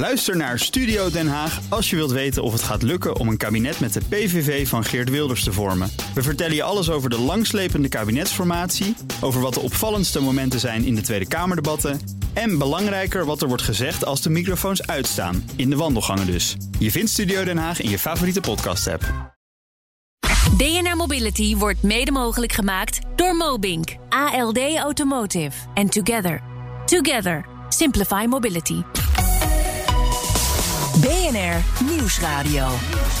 Luister naar Studio Den Haag als je wilt weten of het gaat lukken om een kabinet met de PVV van Geert Wilders te vormen. We vertellen je alles over de langslepende kabinetsformatie, over wat de opvallendste momenten zijn in de Tweede Kamerdebatten en belangrijker wat er wordt gezegd als de microfoons uitstaan, in de wandelgangen dus. Je vindt Studio Den Haag in je favoriete podcast-app. BNR Mobility wordt mede mogelijk gemaakt door Mobink, ALD Automotive en Together. Together. Simplify Mobility. BNR Nieuwsradio.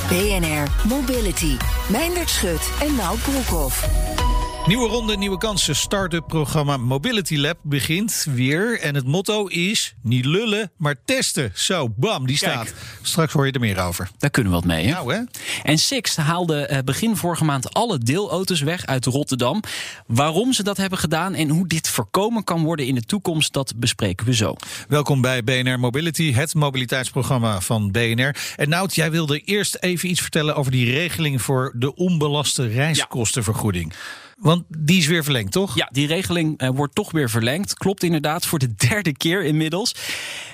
BNR Mobility. Meindert Schut en Nout Broekhoff. Nieuwe ronde, nieuwe kansen. Start-up programma Mobility Lab begint weer. En het motto is niet lullen, maar testen. Zo, bam, die staat. Straks hoor je er meer over. Daar kunnen we wat mee, hè? Nou, hè? En Sixt haalde eh, begin vorige maand alle deelauto's weg uit Rotterdam. Waarom ze dat hebben gedaan en hoe dit voorkomen kan worden in de toekomst, dat bespreken we zo. Welkom bij BNR Mobility, het mobiliteitsprogramma van BNR. En Nout, jij wilde eerst even iets vertellen over die regeling voor de onbelaste reiskostenvergoeding. Want die is weer verlengd, toch? Ja, die regeling eh, wordt toch weer verlengd. Klopt inderdaad, voor de derde keer inmiddels.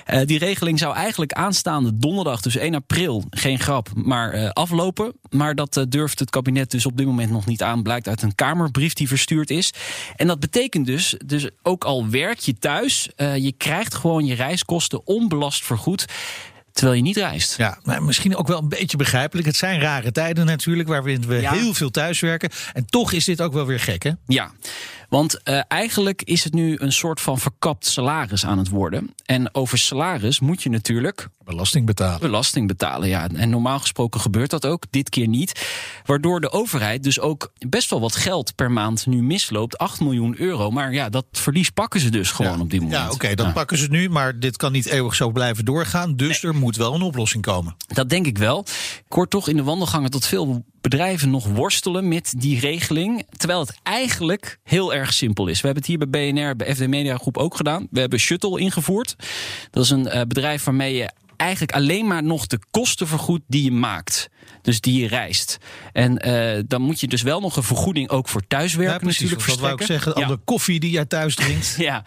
Eh, die regeling zou eigenlijk aanstaande donderdag, dus 1 april, geen grap, maar eh, aflopen. Maar dat durft het kabinet dus op dit moment nog niet aan. Blijkt uit een Kamerbrief die verstuurd is. En dat betekent dus, dus ook al werk je thuis, je krijgt gewoon je reiskosten onbelast vergoed terwijl je niet reist. Ja, maar misschien ook wel een beetje begrijpelijk. Het zijn rare tijden natuurlijk, waarin we heel veel thuiswerken. En toch is dit ook wel weer gek, hè? Ja, want uh, eigenlijk is het nu een soort van verkapt salaris aan het worden. En over salaris moet je natuurlijk. Belasting betalen. Belasting betalen, ja. En normaal gesproken gebeurt dat ook, dit keer niet. Waardoor de overheid dus ook best wel wat geld per maand nu misloopt. 8 miljoen euro. Maar ja, dat verlies pakken ze dus gewoon op dit moment. Ja, oké, dat pakken ze nu. Maar dit kan niet eeuwig zo blijven doorgaan. Dus er moet wel een oplossing komen. Dat denk ik wel. Ik hoor toch in de wandelgangen tot veel bedrijven nog worstelen met die regeling. Terwijl het eigenlijk heel erg simpel is. We hebben het hier bij BNR, bij FD Media Groep ook gedaan. We hebben Shuttle ingevoerd. Dat is een uh, bedrijf waarmee je eigenlijk alleen maar nog de kosten vergoedt die je maakt. Dus die je reist. En uh, dan moet je dus wel nog een vergoeding ook voor thuiswerken ja, precies, natuurlijk Wat wou ik zeggen, al de koffie die jij thuis drinkt. ja,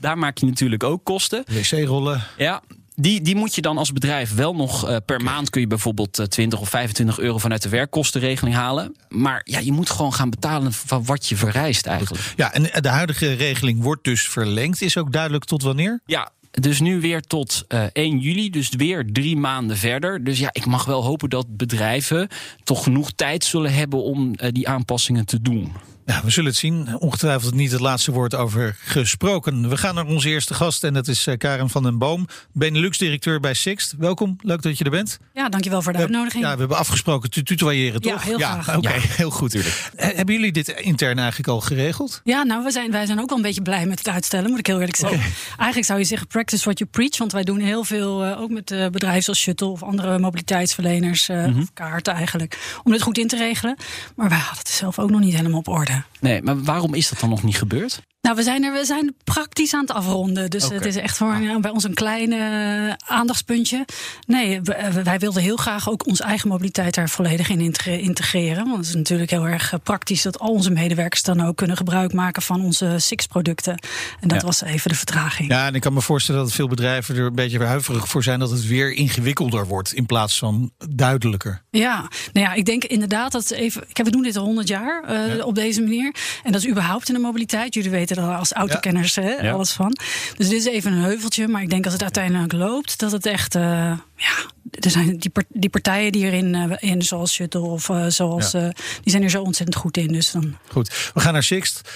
daar maak je natuurlijk ook kosten. Wc-rollen. Ja, die, die moet je dan als bedrijf wel nog uh, per maand kun je bijvoorbeeld uh, 20 of 25 euro vanuit de werkkostenregeling halen. Maar ja, je moet gewoon gaan betalen van wat je verreist eigenlijk. Ja, en de huidige regeling wordt dus verlengd. Is ook duidelijk tot wanneer? Ja, dus nu weer tot uh, 1 juli, dus weer drie maanden verder. Dus ja, ik mag wel hopen dat bedrijven toch genoeg tijd zullen hebben om uh, die aanpassingen te doen. Ja, we zullen het zien. Ongetwijfeld niet het laatste woord over gesproken. We gaan naar onze eerste gast en dat is eh, Karen van den Boom, Benelux-directeur bij Sixt. Welkom, leuk dat je er bent. Ja, dankjewel voor de uitnodiging. Ja, we hebben afgesproken te tutoyeren, toch? Ja, heel graag. Oké, heel goed. Tuurlijk. Hebben jullie dit intern eigenlijk al geregeld? Ja, nou, we zijn, wij zijn ook wel een beetje blij met het uitstellen, moet ik heel eerlijk zeggen. Eigenlijk zou je zeggen practice what you preach, want wij doen heel veel, uh, ook met bedrijven zoals Shuttle of andere mobiliteitsverleners, mm -hmm. of kaarten eigenlijk, om dit goed in te regelen. Maar wij hadden het zelf ook nog niet helemaal op orde. Nee, maar waarom is dat dan nog niet gebeurd? Nou, we zijn er we zijn praktisch aan het afronden. Dus okay. het is echt voor ah. bij ons een klein uh, aandachtspuntje. Nee, wij wilden heel graag ook onze eigen mobiliteit daar volledig in integreren. Want het is natuurlijk heel erg uh, praktisch dat al onze medewerkers dan ook kunnen gebruik maken van onze SIX-producten. En dat ja. was even de vertraging. Ja, en ik kan me voorstellen dat veel bedrijven er een beetje huiverig voor zijn dat het weer ingewikkelder wordt in plaats van duidelijker. Ja, nou ja, ik denk inderdaad dat even. Ik heb, we doen dit al 100 jaar uh, ja. op deze manier. En dat is überhaupt in de mobiliteit. Jullie weten er als autokenners hè, ja. alles van. Dus dit is even een heuveltje. Maar ik denk als het uiteindelijk loopt, dat het echt. Uh, ja, er zijn die, die partijen die erin, uh, in, zoals Shuttle of uh, zoals. Ja. die zijn er zo ontzettend goed in. Dus dan... Goed, we gaan naar Sixt.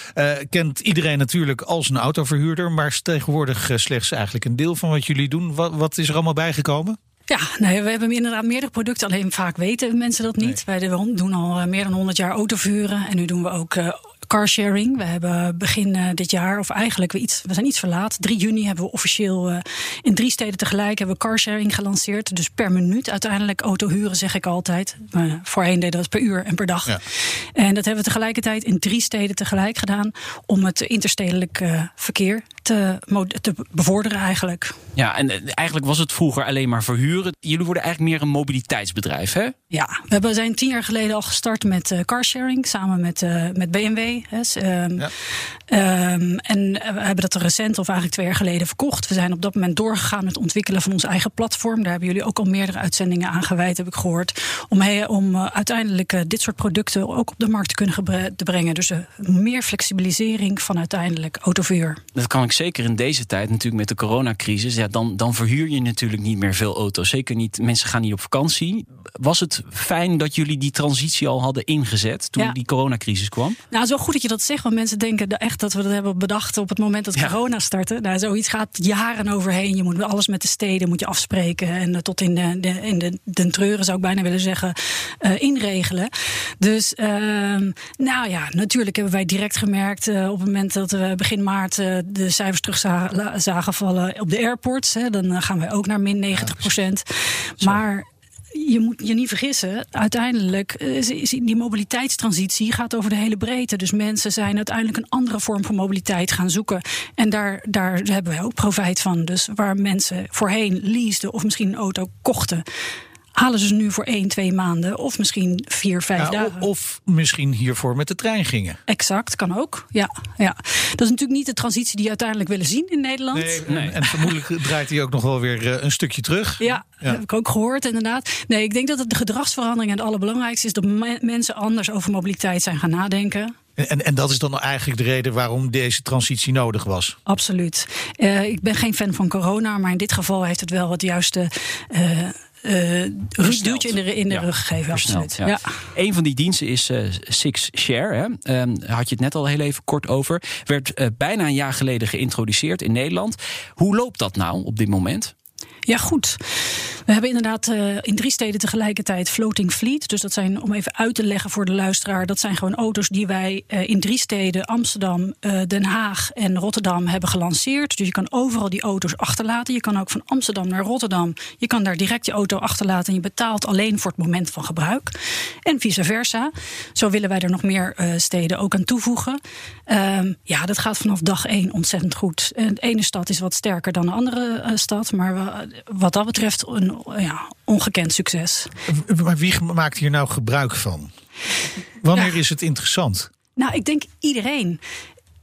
kent iedereen natuurlijk als een autoverhuurder. Maar tegenwoordig slechts eigenlijk een deel van wat jullie doen. Wat, wat is er allemaal bijgekomen? Ja, nee, we hebben inderdaad meerdere producten. Alleen vaak weten mensen dat niet. Nee. Wij doen al meer dan 100 jaar autoverhuren. En nu doen we ook carsharing. We hebben begin uh, dit jaar, of eigenlijk we, iets, we zijn iets verlaat. 3 juni hebben we officieel uh, in drie steden tegelijk hebben we carsharing gelanceerd. Dus per minuut uiteindelijk auto huren, zeg ik altijd. Maar voorheen deden we dat per uur en per dag. Ja. En dat hebben we tegelijkertijd in drie steden tegelijk gedaan. Om het interstedelijk verkeer te, te bevorderen eigenlijk. Ja, en eigenlijk was het vroeger alleen maar verhuren. Jullie worden eigenlijk meer een mobiliteitsbedrijf, hè? Ja, we hebben, zijn tien jaar geleden al gestart met uh, carsharing samen met, uh, met BMW. Hè, um, ja. um, en we hebben dat recent, of eigenlijk twee jaar geleden, verkocht. We zijn op dat moment doorgegaan met het ontwikkelen van ons eigen platform. Daar hebben jullie ook al meerdere uitzendingen aan gewijd, heb ik gehoord. Om, he, om uh, uiteindelijk dit soort producten ook op de markt te kunnen te brengen. Dus meer flexibilisering van uiteindelijk autoverhuur. Dat kan ik zeker in deze tijd, natuurlijk met de coronacrisis. Ja, dan, dan verhuur je natuurlijk niet meer veel auto's. Zeker niet, mensen gaan niet op vakantie. Was het fijn dat jullie die transitie al hadden ingezet toen die coronacrisis kwam? Nou, is wel goed dat je dat zegt, want mensen denken echt dat we dat hebben bedacht op het moment dat ja. corona startte. Nou, zoiets gaat jaren overheen. Je moet alles met de steden moet je afspreken en uh, tot in de, de, in de, de treuren zou ik bijna willen zeggen uh, inregelen. Dus uh, nou ja, natuurlijk hebben wij direct gemerkt uh, op het moment dat we begin maart de cijfers terug zagen, zagen vallen op de airports. Hè, dan gaan wij ook naar min 90 procent. Ja, maar je moet je niet vergissen, uiteindelijk is die mobiliteitstransitie gaat over de hele breedte. Dus mensen zijn uiteindelijk een andere vorm van mobiliteit gaan zoeken. En daar, daar hebben wij ook profijt van. Dus waar mensen voorheen leaseden of misschien een auto kochten halen ze nu voor één, twee maanden of misschien vier, vijf ja, dagen. Of misschien hiervoor met de trein gingen. Exact, kan ook. Ja, ja. Dat is natuurlijk niet de transitie die we uiteindelijk willen zien in Nederland. Nee, nee. En vermoedelijk draait hij ook nog wel weer eh, een stukje terug. Ja, ja, heb ik ook gehoord inderdaad. Nee, ik denk dat het de gedragsverandering het allerbelangrijkste is... dat mensen anders over mobiliteit zijn gaan nadenken. En, en dat is dan eigenlijk de reden waarom deze transitie nodig was? Absoluut. Uh, ik ben geen fan van corona, maar in dit geval heeft het wel het juiste... Uh, uh, duwtje in de, in de ja, rug gegeven. Absoluut. Ja. ja. Een van die diensten is uh, Six Share. Hè. Um, had je het net al heel even kort over. Werd uh, bijna een jaar geleden geïntroduceerd in Nederland. Hoe loopt dat nou op dit moment? Ja, goed. We hebben inderdaad uh, in drie steden tegelijkertijd floating fleet. Dus dat zijn, om even uit te leggen voor de luisteraar, dat zijn gewoon auto's die wij uh, in drie steden, Amsterdam, uh, Den Haag en Rotterdam, hebben gelanceerd. Dus je kan overal die auto's achterlaten. Je kan ook van Amsterdam naar Rotterdam. Je kan daar direct je auto achterlaten en je betaalt alleen voor het moment van gebruik. En vice versa. Zo willen wij er nog meer steden ook aan toevoegen. Um, ja, dat gaat vanaf dag één ontzettend goed. En de ene stad is wat sterker dan de andere stad. Maar we, wat dat betreft een ja, ongekend succes. Maar wie maakt hier nou gebruik van? Wanneer is het interessant? Nou, ik denk iedereen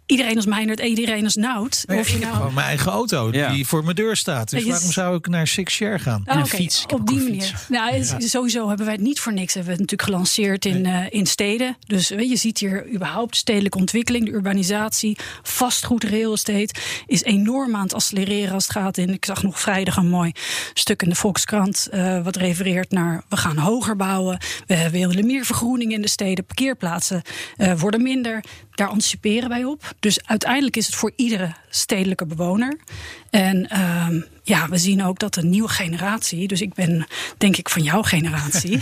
iedereen als Meijnerd, iedereen als Nout. Nee, of je ik nou... heb gewoon mijn eigen auto die voor mijn deur staat. Dus waarom zou ik naar Six Share gaan? Oh, een fiets. Op die manier. Nou, Sowieso hebben wij het niet voor niks. Hebben we het natuurlijk gelanceerd in, uh, in steden. Dus weet, je ziet hier überhaupt stedelijke ontwikkeling, de urbanisatie, vastgoed, real estate is enorm aan het accelereren als het gaat in. Ik zag nog vrijdag een mooi stuk in de Volkskrant uh, wat refereert naar we gaan hoger bouwen. We willen meer vergroening in de steden. Parkeerplaatsen uh, worden minder. Daar anticiperen wij op. Dus uiteindelijk is het voor iedere stedelijke bewoner. En uh, ja, we zien ook dat de nieuwe generatie, dus ik ben denk ik van jouw generatie.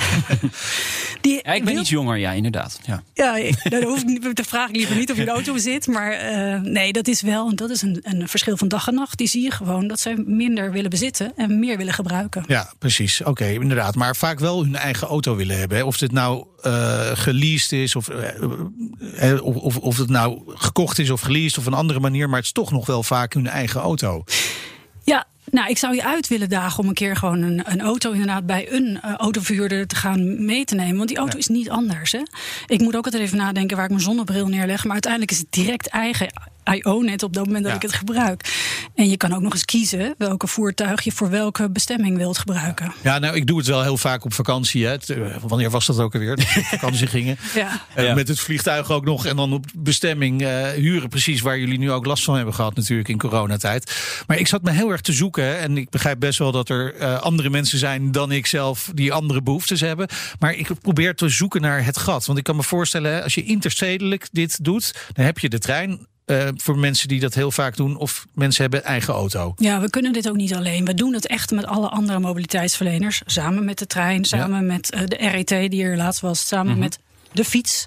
die ja, ik ben iets jonger, ja, inderdaad. Ja, ja dan hoef ik te vragen liever niet of je in de auto zit. Maar uh, nee, dat is wel, dat is een, een verschil van dag en nacht. Die zie je gewoon dat zij minder willen bezitten en meer willen gebruiken. Ja, precies. Oké, okay, inderdaad. Maar vaak wel hun eigen auto willen hebben. Hè? Of het nou uh, geleased is, of, uh, of, of het nou gekocht is of geleased of een andere manier. Maar het is toch nog wel vaak hun eigen auto. Ja, nou, ik zou je uit willen dagen om een keer gewoon een, een auto inderdaad bij een uh, autoverhuurder te gaan mee te nemen. Want die auto ja. is niet anders. Hè? Ik moet ook altijd even nadenken waar ik mijn zonnebril neerleg. Maar uiteindelijk is het direct eigen I own it op dat moment dat ja. ik het gebruik. En je kan ook nog eens kiezen welke voertuig je voor welke bestemming wilt gebruiken. Ja, nou, ik doe het wel heel vaak op vakantie. Hè. Eh, wanneer was dat ook alweer? Dat vakantie gingen. ja. Uh, ja. Met het vliegtuig ook nog. En dan op bestemming uh, huren. Precies waar jullie nu ook last van hebben gehad, natuurlijk in coronatijd. Maar ik zat me heel erg te zoeken. En ik begrijp best wel dat er uh, andere mensen zijn dan ik zelf die andere behoeftes hebben. Maar ik probeer te zoeken naar het gat. Want ik kan me voorstellen, als je interstedelijk dit doet, dan heb je de trein uh, voor mensen die dat heel vaak doen, of mensen hebben eigen auto? Ja, we kunnen dit ook niet alleen. We doen het echt met alle andere mobiliteitsverleners. Samen met de trein, samen ja. met uh, de RET die er laatst was, samen mm -hmm. met de fiets.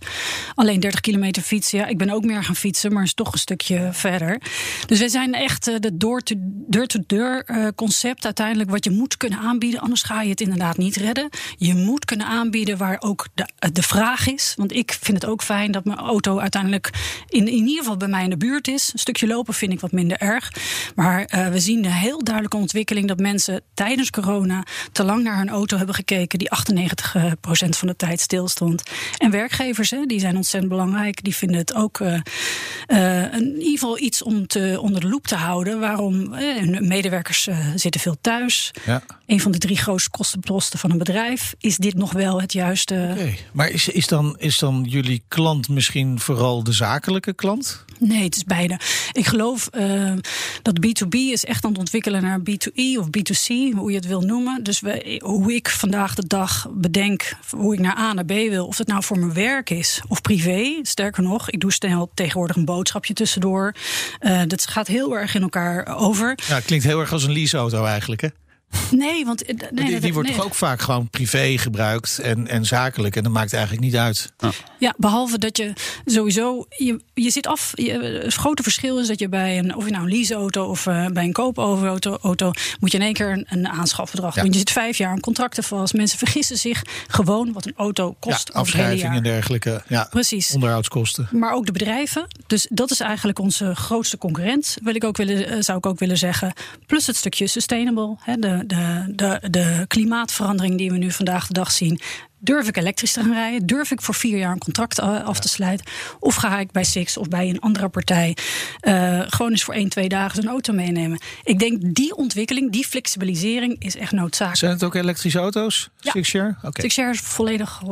Alleen 30 kilometer fietsen. Ja, ik ben ook meer gaan fietsen, maar is toch een stukje verder. Dus we zijn echt uh, de door-to-deur uh, concept uiteindelijk wat je moet kunnen aanbieden. Anders ga je het inderdaad niet redden. Je moet kunnen aanbieden waar ook de, de vraag is. Want ik vind het ook fijn dat mijn auto uiteindelijk in, in ieder geval bij mij in de buurt is. Een stukje lopen vind ik wat minder erg. Maar we zien een heel duidelijke ontwikkeling dat mensen tijdens corona te lang naar hun auto hebben gekeken, die 98% van de tijd stilstond. En werkgevers, hè, die zijn ontzettend belangrijk. Die vinden het ook uh, in ieder geval iets om te, onder de loep te houden. Waarom? Uh, medewerkers zitten veel thuis. Ja. Een van de drie grootste kostenposten van een bedrijf. Is dit nog wel het juiste? Okay. Maar is, is, dan, is dan jullie klant misschien vooral de zakelijke klant? Nee, het is beide. Ik geloof uh, dat B2B is echt aan het ontwikkelen naar B2E of B2C, hoe je het wil noemen. Dus we, hoe ik vandaag de dag bedenk hoe ik naar A naar B wil, of het nou voor mijn werk is of privé. Sterker nog, ik doe snel tegenwoordig een boodschapje tussendoor. Uh, dat gaat heel erg in elkaar over. Ja, klinkt heel erg als een leaseauto eigenlijk, hè? Nee, want nee, die, die wordt nee. toch ook vaak gewoon privé gebruikt en, en zakelijk. En dat maakt eigenlijk niet uit. Ja, ja behalve dat je sowieso. Je, je zit af. Je, het grote verschil is dat je bij een. Of je nou een leaseauto of uh, bij een koopauto. Auto, moet je in één keer een, een aanschafbedrag ja. doen. Je zit vijf jaar aan contracten vast. Mensen vergissen zich gewoon wat een auto kost. Ja, afschrijving en dergelijke. Ja, Precies. Onderhoudskosten. Maar ook de bedrijven. Dus dat is eigenlijk onze grootste concurrent. Wil ik ook willen, zou ik ook willen zeggen. Plus het stukje sustainable. Hè, de, de, de, de klimaatverandering die we nu vandaag de dag zien. Durf ik elektrisch te gaan rijden? Durf ik voor vier jaar een contract af te sluiten? Of ga ik bij Six of bij een andere partij uh, gewoon eens voor één, twee dagen een auto meenemen? Ik denk die ontwikkeling, die flexibilisering is echt noodzakelijk. Zijn het ook elektrische auto's? Ja. Sixshare? Okay. Sixshare is volledig 100%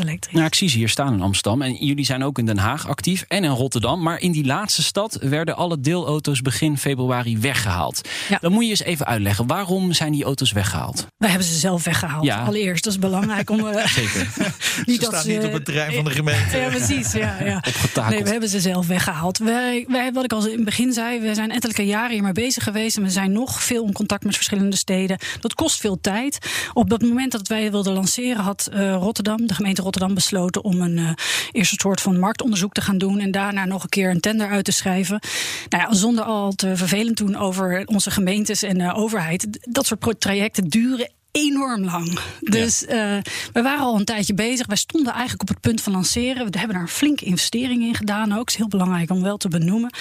elektrisch. Nou, ik zie ze hier staan in Amsterdam. En jullie zijn ook in Den Haag actief en in Rotterdam. Maar in die laatste stad werden alle deelauto's begin februari weggehaald. Ja. Dan moet je eens even uitleggen. Waarom zijn die auto's weggehaald? Wij hebben ze zelf weggehaald. Ja. Allereerst, dat is belangrijk om... Uh, Zeker. niet ze dat staan niet op het terrein van de gemeente. Ja, precies. Ja, ja. Nee, we hebben ze zelf weggehaald. Wij, wij, wat ik al in het begin zei, we zijn ettelijke jaren hiermee bezig geweest. En we zijn nog veel in contact met verschillende steden. Dat kost veel tijd. Op het moment dat wij wilden lanceren, had uh, Rotterdam, de gemeente Rotterdam, besloten om een uh, eerste soort van marktonderzoek te gaan doen. En daarna nog een keer een tender uit te schrijven. Nou ja, zonder al te vervelend doen over onze gemeentes en de overheid. Dat soort trajecten duren enorm lang. Dus ja. uh, we waren al een tijdje bezig. Wij stonden eigenlijk op het punt van lanceren. We hebben daar een flinke investering in gedaan ook. is heel belangrijk om wel te benoemen.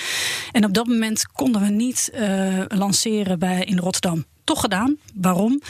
En op dat moment konden we niet uh, lanceren bij, in Rotterdam. Toch gedaan. Waarom?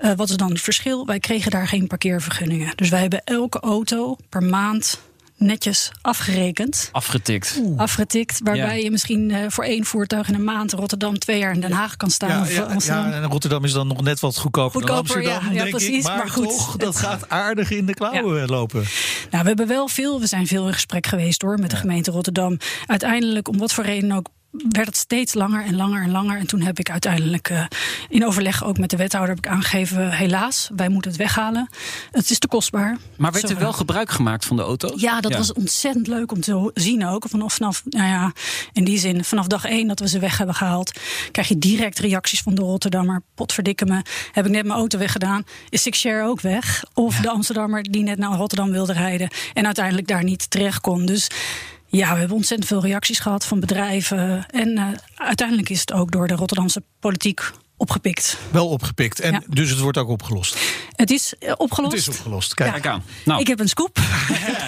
Uh, wat is dan het verschil? Wij kregen daar geen parkeervergunningen. Dus wij hebben elke auto per maand netjes afgerekend. Afgetikt. Oeh. Afgetikt, waarbij ja. je misschien uh, voor één voertuig in een maand Rotterdam twee jaar in Den Haag kan staan. Ja, of, ja, en Rotterdam is dan nog net wat goedkoper, goedkoper dan Amsterdam, ja, denk precies, ik. Maar, maar goed, toch, dat gaat aardig in de klauwen lopen. Nou, we hebben wel veel, we zijn veel in gesprek geweest hoor, met de gemeente Rotterdam. Uiteindelijk, om wat voor reden ook, werd het steeds langer en langer en langer. En toen heb ik uiteindelijk uh, in overleg ook met de wethouder heb ik aangegeven... helaas, wij moeten het weghalen. Het is te kostbaar. Maar werd er wel gebruik gemaakt van de auto? Ja, dat ja. was ontzettend leuk om te zien ook. Vanaf, vanaf, nou ja, in die zin, vanaf dag één dat we ze weg hebben gehaald... krijg je direct reacties van de Rotterdammer. Potverdikke me, heb ik net mijn auto weggedaan. Is Sixshare ook weg? Of ja. de Amsterdammer die net naar Rotterdam wilde rijden... en uiteindelijk daar niet terecht kon. Dus... Ja, we hebben ontzettend veel reacties gehad van bedrijven. En uh, uiteindelijk is het ook door de Rotterdamse politiek opgepikt. Wel opgepikt. En ja. dus het wordt ook opgelost. Het is uh, opgelost. Het is opgelost. Kijk, Kijk aan. Nou. Ik heb een scoop.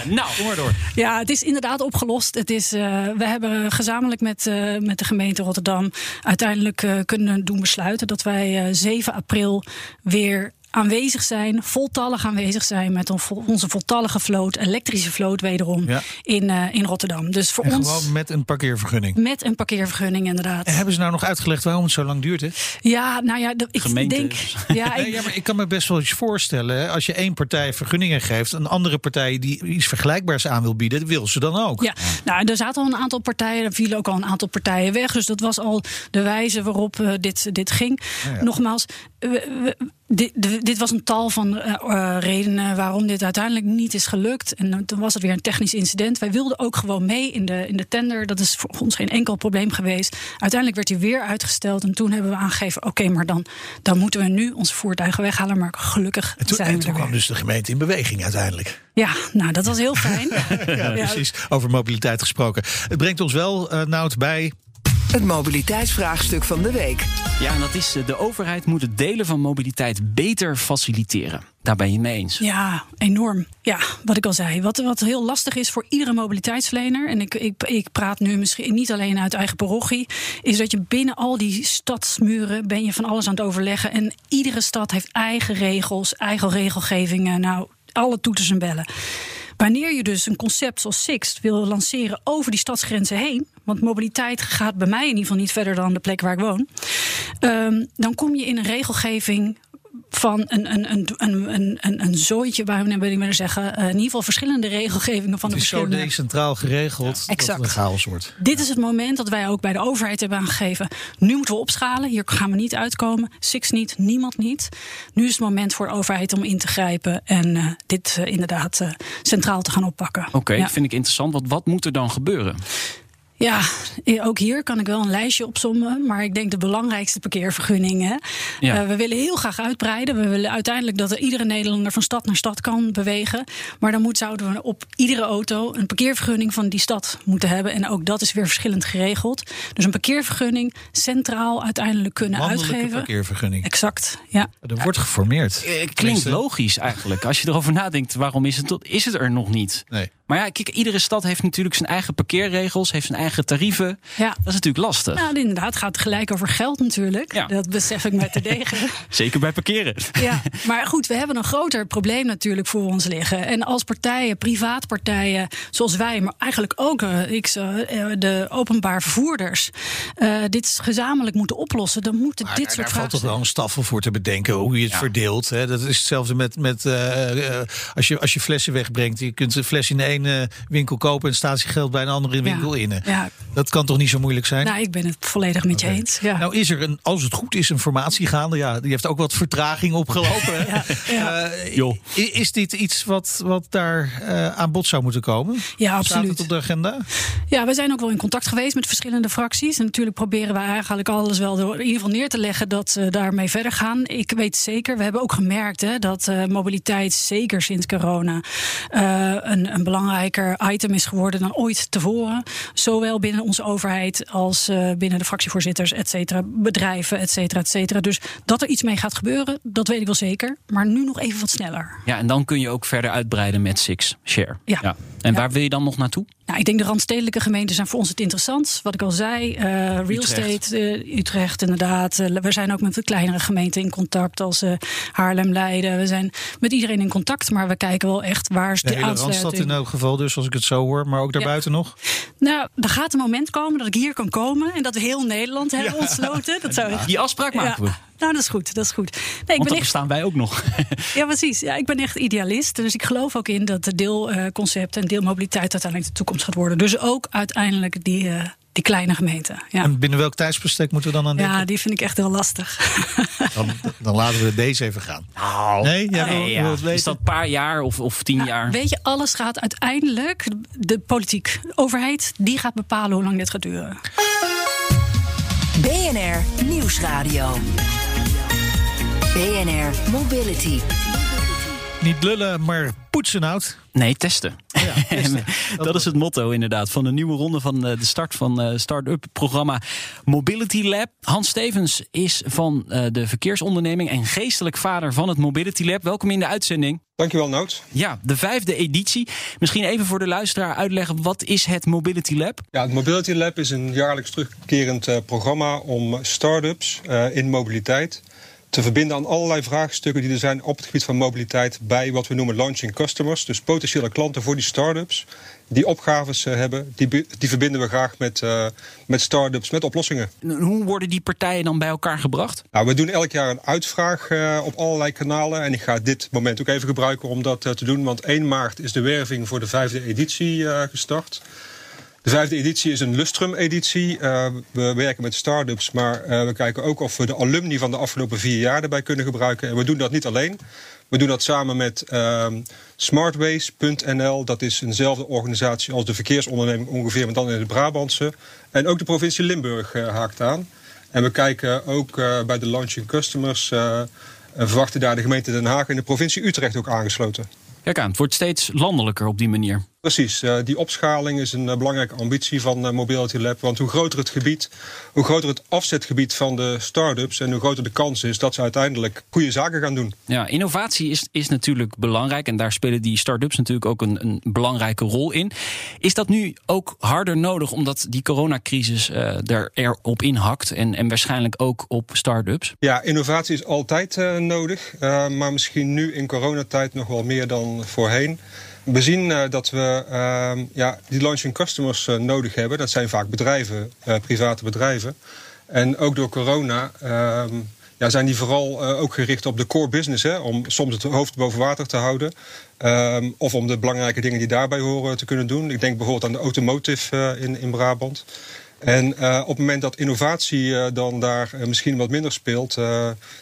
nou, kom maar door. Ja, het is inderdaad opgelost. Het is, uh, we hebben gezamenlijk met, uh, met de gemeente Rotterdam uiteindelijk kunnen doen besluiten dat wij 7 april weer aanwezig zijn, voltallig aanwezig zijn met onze voltallige vloot, elektrische vloot wederom, ja. in, uh, in Rotterdam. Dus voor en ons. Gewoon met een parkeervergunning. Met een parkeervergunning, inderdaad. En hebben ze nou nog uitgelegd waarom het zo lang duurt? Hè? Ja, nou ja, ik Gemeente. denk. Ja, ik... nee, ja, maar ik kan me best wel iets voorstellen. Als je één partij vergunningen geeft, een andere partij die iets vergelijkbaars aan wil bieden, wil ze dan ook. Ja, nou, er zaten al een aantal partijen, er vielen ook al een aantal partijen weg. Dus dat was al de wijze waarop uh, dit, dit ging. Ja, ja. Nogmaals, we, we, dit, dit, was een tal van uh, redenen waarom dit uiteindelijk niet is gelukt. En toen was het weer een technisch incident. Wij wilden ook gewoon mee in de, in de tender. Dat is voor ons geen enkel probleem geweest. Uiteindelijk werd hij weer uitgesteld. En toen hebben we aangegeven: oké, maar dan, dan moeten we nu onze voertuigen weghalen. Maar gelukkig en toen, zijn en toen kwam dus de gemeente in beweging uiteindelijk. Ja, nou, dat was heel fijn. ja, precies. Over mobiliteit gesproken. Het brengt ons wel, uh, Nout, bij het mobiliteitsvraagstuk van de week. Ja, en dat is eh, de overheid moet het delen van mobiliteit beter faciliteren. Daar ben je mee eens. Ja, enorm. Ja, wat ik al zei. Wat, wat heel lastig is voor iedere mobiliteitsverlener. En ik, ik, ik praat nu misschien niet alleen uit eigen parochie. Is dat je binnen al die stadsmuren ben je van alles aan het overleggen. En iedere stad heeft eigen regels, eigen regelgevingen. Nou, alle toeters en bellen. Wanneer je dus een concept zoals Sixt wil lanceren over die stadsgrenzen heen, want mobiliteit gaat bij mij in ieder geval niet verder dan de plek waar ik woon, um, dan kom je in een regelgeving van een, een, een, een, een, een zooitje, waarom wil ik maar zeggen, uh, in ieder geval verschillende regelgevingen van de verschillende. Het is zo decentraal geregeld ja, exact. dat het chaos wordt. Dit is het moment dat wij ook bij de overheid hebben aangegeven. Nu moeten we opschalen, hier gaan we niet uitkomen. Six niet, niemand niet. Nu is het moment voor de overheid om in te grijpen en uh, dit uh, inderdaad centraal te gaan oppakken. Oké, okay, ja. vind ik interessant. Want wat moet er dan gebeuren? Ja, ook hier kan ik wel een lijstje opzommen. Maar ik denk de belangrijkste parkeervergunningen. Ja. Uh, we willen heel graag uitbreiden. We willen uiteindelijk dat er iedere Nederlander van stad naar stad kan bewegen. Maar dan moet, zouden we op iedere auto een parkeervergunning van die stad moeten hebben. En ook dat is weer verschillend geregeld. Dus een parkeervergunning centraal uiteindelijk kunnen Landelijke uitgeven. parkeervergunning. Exact, ja. Er wordt geformeerd. Uh, klinkt logisch eigenlijk. Als je erover nadenkt, waarom is het, is het er nog niet? Nee. Maar ja, kijk, iedere stad heeft natuurlijk zijn eigen parkeerregels, heeft zijn eigen tarieven. Ja. Dat is natuurlijk lastig. Nou, inderdaad, het gaat gelijk over geld natuurlijk. Ja. Dat besef ik met terdege. Zeker bij parkeren. Ja, maar goed, we hebben een groter probleem natuurlijk voor ons liggen. En als partijen, privaatpartijen, zoals wij, maar eigenlijk ook uh, ik, uh, de openbaar vervoerders, uh, dit gezamenlijk moeten oplossen, dan moeten maar, dit soort vragen. Daar valt toch wel een staffel voor te bedenken hoe je het ja. verdeelt. Hè? Dat is hetzelfde met, met als, je, als je flessen wegbrengt. Je kunt een fles in de ene winkel kopen en statiegeld bij een andere winkel in. Ja. Dat kan toch niet zo moeilijk zijn? Nou, ik ben het volledig met je eens. Ja. Nou, is er een, als het goed is, een formatie gaande. Ja, die heeft ook wat vertraging opgelopen. ja, ja. Uh, is dit iets wat, wat daar uh, aan bod zou moeten komen? Ja, absoluut. Staat het op de agenda? Ja, we zijn ook wel in contact geweest met verschillende fracties. En natuurlijk proberen we eigenlijk alles wel in ieder geval neer te leggen dat ze daarmee verder gaan. Ik weet zeker, we hebben ook gemerkt hè, dat uh, mobiliteit, zeker sinds corona, een, een belangrijker item is geworden dan ooit tevoren. Zowel binnen onze overheid als uh, binnen de fractievoorzitters, et cetera, bedrijven, et cetera, et cetera. Dus dat er iets mee gaat gebeuren, dat weet ik wel zeker. Maar nu nog even wat sneller. Ja, en dan kun je ook verder uitbreiden met Six Share. Ja. ja. En waar wil je dan nog naartoe? Nou, ik denk de randstedelijke gemeenten zijn voor ons het interessant. Wat ik al zei, uh, real Utrecht. estate, uh, Utrecht inderdaad. Uh, we zijn ook met de kleinere gemeenten in contact als Haarlem, Leiden. We zijn met iedereen in contact, maar we kijken wel echt waar is de, de aansluiting. Geval dus, als ik het zo hoor. Maar ook daarbuiten ja. nog? Nou, er gaat een moment komen dat ik hier kan komen en dat we heel Nederland hebben ja. ontsloten. Dat zou Die afspraak maken we. Nou, dat is goed. Dat is goed. Nee, ik Want ben echt... staan wij ook nog. ja, precies. Ja, ik ben echt idealist. Dus ik geloof ook in dat de deelconcept en deelmobiliteit uiteindelijk de toekomst gaat worden. Dus ook uiteindelijk die, uh, die kleine gemeente. Ja. En binnen welk tijdsbestek moeten we dan aan denken? Ja, die vind ik echt heel lastig. dan, dan laten we deze even gaan. Nou, nee, ja. is dat een paar jaar of, of tien nou, jaar? Weet je, alles gaat uiteindelijk, de politiek, de overheid, die gaat bepalen hoe lang dit gaat duren. BNR Nieuwsradio. BNR Mobility. Niet lullen, maar poetsen out. Nee, testen. Oh ja, testen. dat is het motto inderdaad van de nieuwe ronde van eh, de start van het eh, start-up programma Mobility Lab. Hans Stevens is van eh, de verkeersonderneming en geestelijk vader van het Mobility Lab. Welkom in de uitzending. Dankjewel, Noot. Ja, de vijfde editie. Misschien even voor de luisteraar uitleggen, wat is het Mobility Lab? Ja, het Mobility Lab is een jaarlijks terugkerend programma om start-ups in mobiliteit te verbinden aan allerlei vraagstukken die er zijn op het gebied van mobiliteit bij wat we noemen launching customers. Dus potentiële klanten voor die start-ups die opgaves uh, hebben, die, die verbinden we graag met, uh, met start-ups, met oplossingen. Hoe worden die partijen dan bij elkaar gebracht? Nou, we doen elk jaar een uitvraag uh, op allerlei kanalen. En ik ga dit moment ook even gebruiken om dat te doen. Want 1 maart is de werving voor de vijfde editie gestart. De vijfde editie is een Lustrum-editie. Uh, we werken met start-ups, maar uh, we kijken ook of we de alumni van de afgelopen vier jaar erbij kunnen gebruiken. En we doen dat niet alleen. We doen dat samen met uh, Smartways.nl. Dat is eenzelfde organisatie als de verkeersonderneming ongeveer, maar dan in het Brabantse. En ook de provincie Limburg haakt aan. En we kijken ook bij de launching customers en verwachten daar de gemeente Den Haag en de provincie Utrecht ook aangesloten. Kijk aan, het wordt steeds landelijker op die manier. Precies, uh, die opschaling is een uh, belangrijke ambitie van uh, Mobility Lab. Want hoe groter het gebied, hoe groter het afzetgebied van de start-ups... en hoe groter de kans is dat ze uiteindelijk goede zaken gaan doen. Ja, innovatie is, is natuurlijk belangrijk. En daar spelen die start-ups natuurlijk ook een, een belangrijke rol in. Is dat nu ook harder nodig omdat die coronacrisis er erop inhakt... En, en waarschijnlijk ook op start-ups? Ja, innovatie is altijd nodig. maar misschien nu in coronatijd nog wel meer dan voorheen... We zien uh, dat we uh, ja, die launching customers uh, nodig hebben. Dat zijn vaak bedrijven, eh, private bedrijven. En ook door corona ehm, ja, zijn die vooral ook gericht op de core business. Hè, om soms het hoofd boven water te houden. Ehm, of om de belangrijke dingen die daarbij horen te kunnen doen. Ik denk bijvoorbeeld aan de automotive in, in Brabant. En uh, op het moment dat innovatie uh, dan daar uh, misschien wat minder speelt,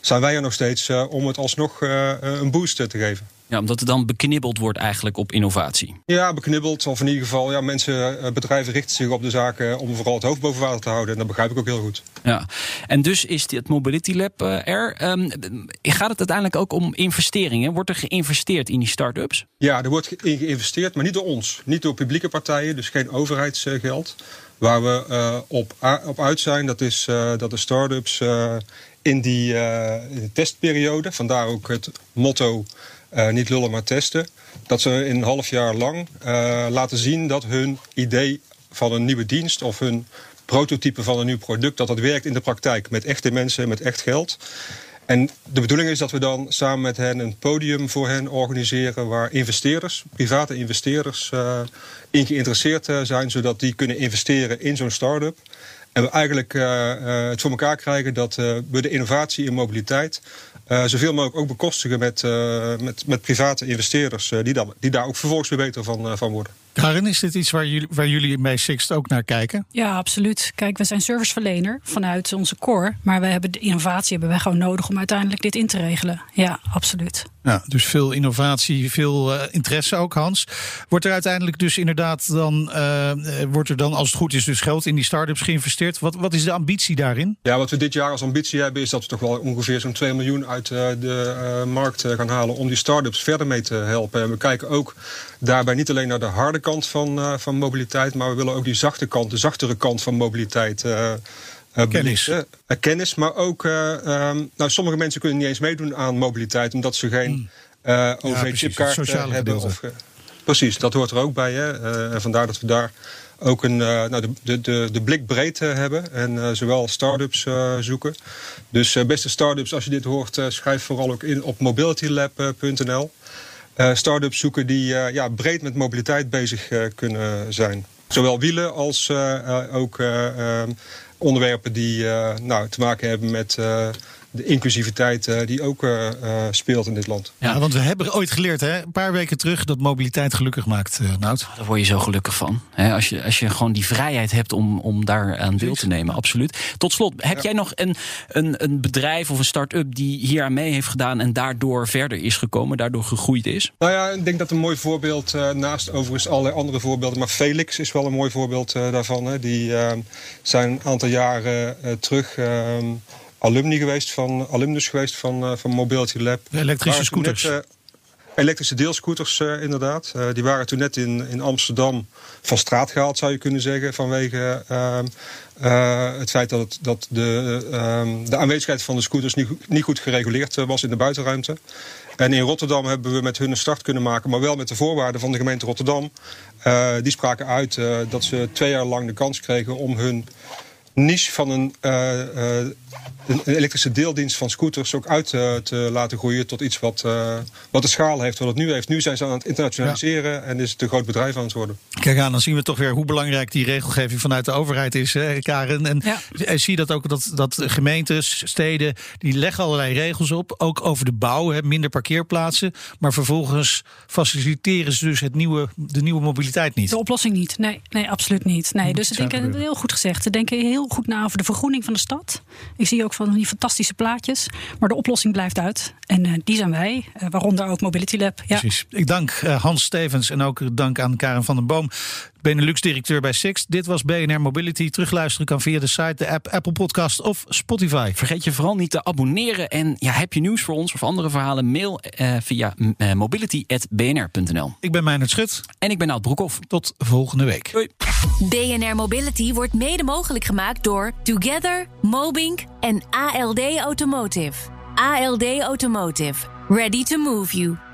zijn wij er nog steeds om het alsnog een boost te geven. Ja, omdat het dan beknibbeld wordt eigenlijk op innovatie. Ja, beknibbeld. Of in ieder geval, ja, mensen, bedrijven richten zich op de zaken om vooral het hoofd boven water te houden. En dat begrijp ik ook heel goed. Ja, en dus is het Mobility Lab er. Um, gaat het uiteindelijk ook om investeringen? Wordt er geïnvesteerd in die start-ups? Ja, er wordt in geïnvesteerd, maar niet door ons. Niet door publieke partijen, dus geen overheidsgeld. Waar we uh, op, op uit zijn, dat is uh, dat de start-ups uh, in, die, in de testperiode, vandaar ook het motto niet lullen maar testen, dat ze een half jaar lang laten zien dat hun idee van een nieuwe dienst of hun prototype van een nieuw product, dat dat werkt in de praktijk met echte mensen, met echt geld. En de bedoeling is dat we dan samen met hen een podium voor hen organiseren waar investeerders, private investeerders, uh, in geïnteresseerd uh, zijn, zodat die kunnen investeren in zo'n start-up. En we eigenlijk uh, het voor elkaar krijgen dat we de innovatie in mobiliteit zoveel mogelijk ook bekostigen met, met, met private investeerders die, dan, die daar ook vervolgens weer beter van, van worden. Karin, is dit iets waar jullie, waar jullie bij Sixt ook naar kijken? Ja, absoluut. Kijk, we zijn serviceverlener vanuit onze core. Maar we hebben de innovatie hebben wij gewoon nodig om uiteindelijk dit in te regelen. Ja, absoluut. Ja, dus veel innovatie, veel uh, interesse ook, Hans. Wordt er uiteindelijk dus inderdaad dan, uh, wordt er dan als het goed is, dus geld in die start-ups geïnvesteerd? Wat, wat is de ambitie daarin? Ja, wat we dit jaar als ambitie hebben, is dat we toch wel ongeveer zo'n 2 miljoen uit uh, de markt gaan halen om die start-ups verder mee te helpen. En we kijken ook daarbij niet alleen naar de harde kant van, van mobiliteit, maar we willen ook die zachte kant, de zachtere kant van mobiliteit uh, kennis. Uh, kennis, maar ook, um, nou, sommige mensen kunnen niet eens meedoen aan mobiliteit omdat ze geen mm. OV-chipkaart ja, hebben. Of, precies, dat hoort er ook bij. Hè? en vandaar dat we daar ook een, nou, de, de, de, de blik breed hebben en zowel start-ups zoeken. Dus beste start-ups, als je dit hoort, schrijf vooral ook in op mobilitylab.nl. start-ups zoeken die ja, breed met mobiliteit bezig kunnen zijn. Zowel wielen als ook onderwerpen die uh, nou, te maken hebben met uh, de inclusiviteit uh, die ook speelt in dit land. Ja, want we hebben ooit geleerd, hè, een paar weken terug, dat mobiliteit gelukkig maakt, uh, Nout. Daar word je zo gelukkig van. Hè, als, je, als je gewoon die vrijheid hebt om, om daar aan deel te nemen, absoluut. Tot slot, heb ja. jij nog een, een, een bedrijf of een start-up die hier aan mee heeft gedaan en daardoor verder is gekomen, daardoor gegroeid is? Nou ja, ik denk dat een mooi voorbeeld, uh, naast overigens allerlei andere voorbeelden, maar Felix is wel een mooi voorbeeld daarvan. Hè. Die zijn een aantal jaren terug ehm, alumni geweest van, alumnus geweest van, uh, van Mobility Lab. elektrische scooters. Net, uh, elektrische deelscooters, uh, inderdaad. die waren toen net in, in Amsterdam van straat gehaald, zou je kunnen zeggen. Vanwege ehm, het feit dat, het, dat de, ehm, de aanwezigheid van de scooters niet, niet goed gereguleerd was in de buitenruimte. En in Rotterdam hebben we met hun een start kunnen maken, maar wel met de voorwaarden van de gemeente Rotterdam. die spraken uit dat ze twee jaar lang de kans kregen om hun niche van een, uh, een elektrische deeldienst van scooters ook uit te, te laten groeien tot iets wat, wat de schaal heeft wat het nu heeft. Nu zijn ze aan het internationaliseren en is het een groot bedrijf aan het worden. Kijk aan, dan zien we toch weer hoe belangrijk die regelgeving vanuit de overheid is, hè, Karen. En ja. zie dat ook dat, dat gemeentes, steden, die leggen allerlei regels op, ook over de bouw, hè, minder parkeerplaatsen. Maar vervolgens faciliteren ze dus het nieuwe, de nieuwe mobiliteit niet. De oplossing niet. Nee, nee absoluut niet. Nee, dus ik denk heel goed gezegd. Ze denken heel goed na over de vergroening van de stad. Ik zie ook van die fantastische plaatjes. Maar de oplossing blijft uit. En uh, die zijn wij, uh, waaronder ook Mobility Lab. Ja. Precies. Ik dank uh, Hans Stevens en ook dank aan Karen van den Boom. Benelux-directeur bij Six. Dit was BNR Mobility. Terugluisteren kan via de site, de app, Apple Podcast of Spotify. Vergeet je vooral niet te abonneren. En ja, heb je nieuws voor ons of andere verhalen? Mail uh, via uh, mobility.bnr.nl. Ik ben Meijnerd Schut. En ik ben Nout Broekhoff. Tot volgende week. Doei. BNR Mobility wordt mede mogelijk gemaakt door Together, Mobink en ALD Automotive. ALD Automotive. Ready to move you.